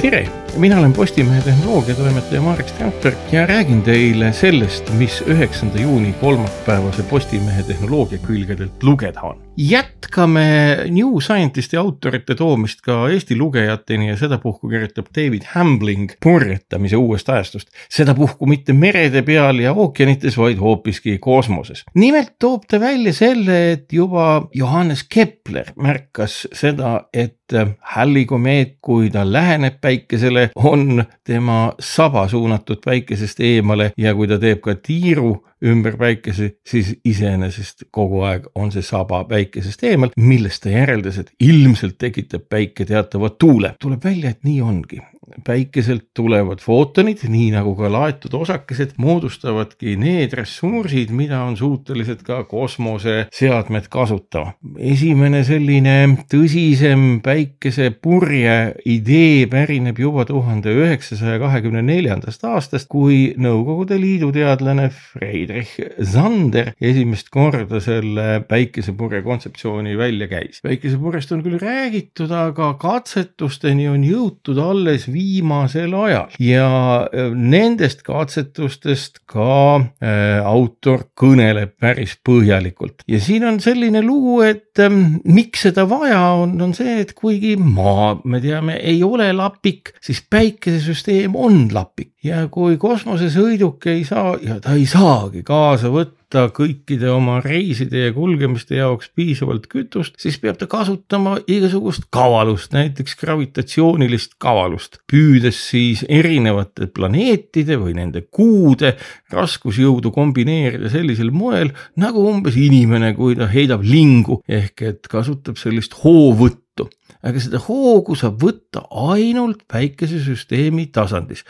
Tirei. Mina olen Postimehe tehnoloogiatoimetaja Marek Strandberg ja räägin teile sellest, mis üheksanda juuni kolmapäevase Postimehe tehnoloogia külgedelt lugeda on. jätkame New Scientisti autorite toomist ka Eesti lugejateni ja sedapuhku kirjutab David Hambling purjetamise uuest ajastust. sedapuhku mitte merede peal ja ookeanites, vaid hoopiski kosmoses. nimelt toob ta välja selle, et juba Johannes Kepler märkas seda, et Halley komeet, kui ta läheneb päikesele, on tema saba suunatud päikesest eemale ja kui ta teeb ka tiiru ümber päikese, siis iseenesest kogu aeg on see saba päikesest eemal, millest ta järeldas, et ilmselt tekitab päike teatava tuule. tuleb välja, et nii ongi päikeselt tulevad footonid, nii nagu ka laetud osakesed, moodustavadki need ressursid, mida on suutelised ka kosmoseseadmed kasutama. esimene selline tõsisem päikesepurje idee pärineb juba tuhande üheksasaja kahekümne neljandast aastast, kui Nõukogude Liidu teadlane Friedrich Sander esimest korda selle päikesepurje kontseptsiooni välja käis. päikesepurjest on küll räägitud, aga katsetusteni on jõutud alles viimasel ajal. Ja äh, nendest katsetustest ka äh, autor kõneleb päris põhjalikult. Ja siin on selline lugu, et äh, miks seda vaja on, on see, et kuigi maa, me teame, ei ole lapik, siis päikesesüsteem on lapik. Ja kui kosmosesõiduk ei saa ja ta ei saagi kaasa võtta kõikide oma reiside ja kulgemiste jaoks piisavalt kütust, siis peab ta kasutama igasugust kavalust, näiteks gravitatsioonilist kavalust, püüdes siis erinevate planeetide või nende kuude raskusjõudu kombineerida sellisel moel nagu umbes inimene, kui ta heidab lingu ehk et kasutab sellist hoovõttu. Aga seda hoogu saab võtta ainult päikesesüsteemi tasandis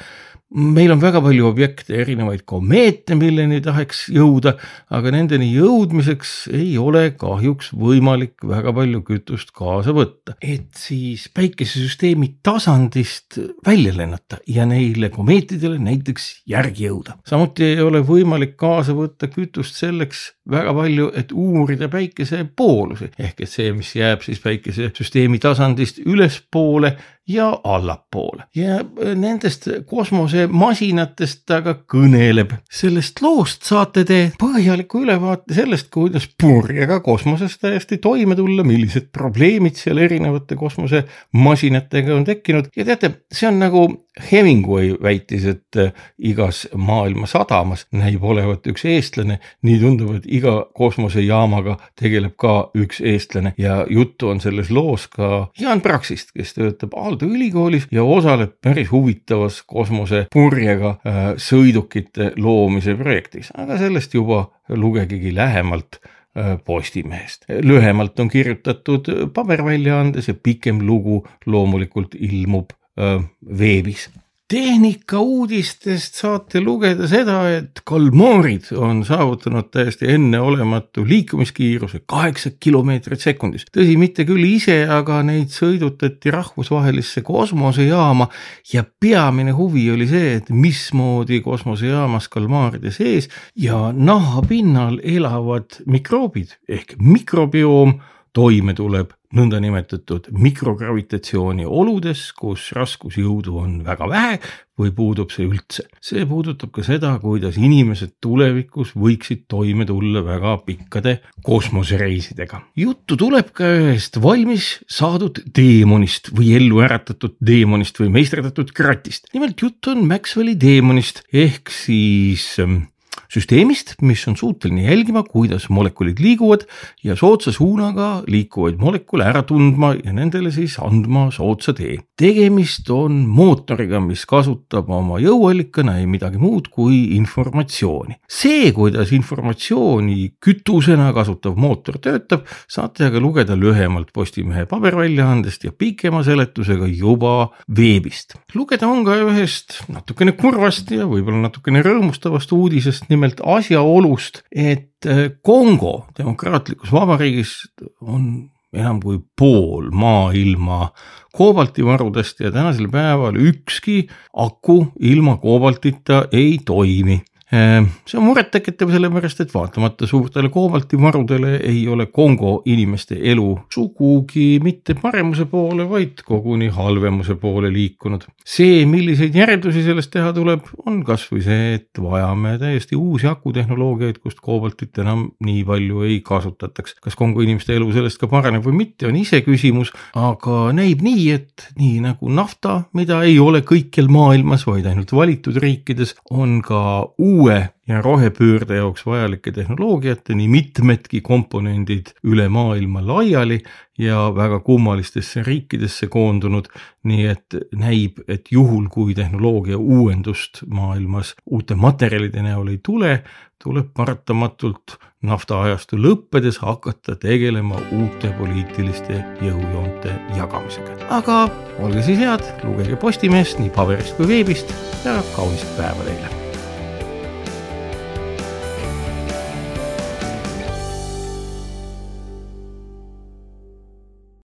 meil on väga palju objekte, erinevaid komeete, milleni tahaks jõuda, aga nendeni jõudmiseks ei ole kahjuks võimalik väga palju kütust kaasa võtta. et siis päikesesüsteemi tasandist välja lennata ja neile komeetidele näiteks järgi jõuda. samuti ei ole võimalik kaasa võtta kütust selleks väga palju, et uurida päikese poolusi ehk et see, mis jääb siis päikesesüsteemi tasandist ülespoole ja allapoole. Ja nendest kosmosemasinatest ta ka kõneleb. sellest loost saate te põhjaliku ülevaate sellest, kuidas purjega kosmoses täiesti toime tulla, millised probleemid seal erinevate kosmosemasinatega on tekkinud. Ja teate, see on nagu Hemingway väitis, et igas maailma sadamas näib olevat üks eestlane, nii tundub, et iga kosmosejaamaga tegeleb ka üks eestlane. Ja juttu on selles loos ka Jaan Praksist, kes töötab Aalto ülikoolis ja osaleb päris huvitavas kosmosepurjega äh, sõidukite loomise projektis, aga sellest juba lugegegi lähemalt äh, Postimehest. lühemalt on kirjutatud paberväljaandes ja pikem lugu loomulikult ilmub äh, veebis tehnikauudistest saate lugeda seda, et kalmaarid on saavutanud täiesti enneolematu liikumiskiiruse kaheksa kilomeetrit sekundis. tõsi, mitte küll ise, aga neid sõidutati rahvusvahelisse kosmosejaama ja peamine huvi oli see, et mismoodi kosmosejaamas kalmaaride sees ja nahapinnal elavad mikroobid ehk mikrobioom toime tuleb nõndanimetatud mikrogravitatsiooni oludes, kus raskusjõudu on väga vähe või puudub see üldse. see puudutab ka seda, kuidas inimesed tulevikus võiksid toime tulla väga pikkade kosmosereisidega. juttu tuleb ka ühest valmis saadud teemonist või ellu äratatud teemonist või meisterdatud kratist. nimelt jutt on Maxwelli teemonist ehk siis ähm, süsteemist, mis on suuteline jälgima, kuidas molekulid liiguvad ja soodsa suunaga liikuvaid molekule ära tundma ja nendele siis andma soodsa tee. tegemist on mootoriga, mis kasutab oma jõuallikana ei midagi muud kui informatsiooni. see, kuidas informatsiooni kütusena kasutav mootor töötab, saate aga lugeda lühemalt Postimehe paberväljaandest ja pikema seletusega juba veebist. lugeda on ka ühest natukene kurvast ja võib-olla natukene rõõmustavast uudisest, nimelt asjaolust, et äh, Kongo demokraatlikus vabariigis on enam kui pool maailma koobaltivarudest ja tänasel päeval ükski aku ilma koobaltita ei toimi see on murettekitav, sellepärast et vaatamata suurtele koobaltivarudele ei ole Kongo inimeste elu sugugi mitte paremuse poole, vaid koguni halvemuse poole liikunud. see, milliseid järeldusi sellest teha tuleb, on kasvõi see, et vajame täiesti uusi akutehnoloogiaid, kust koobaltit enam nii palju ei kasutataks. kas Kongo inimeste elu sellest ka paraneb või mitte, on iseküsimus, aga näib nii, et nii nagu nafta, mida ei ole kõikjal maailmas, vaid ainult valitud riikides, on ka uus uue ja rohepöörde jaoks vajalike tehnoloogiate nii mitmedki komponendid üle maailma laiali ja väga kummalistesse riikidesse koondunud. nii et näib, et juhul, kui tehnoloogia uuendust maailmas uute materjalide näol ei tule, tuleb paratamatult naftaajastu lõppedes hakata tegelema uute poliitiliste jõujoonte jagamisega. aga olge siis head, lugege Postimehest nii paberist kui veebist ja kaunist päeva teile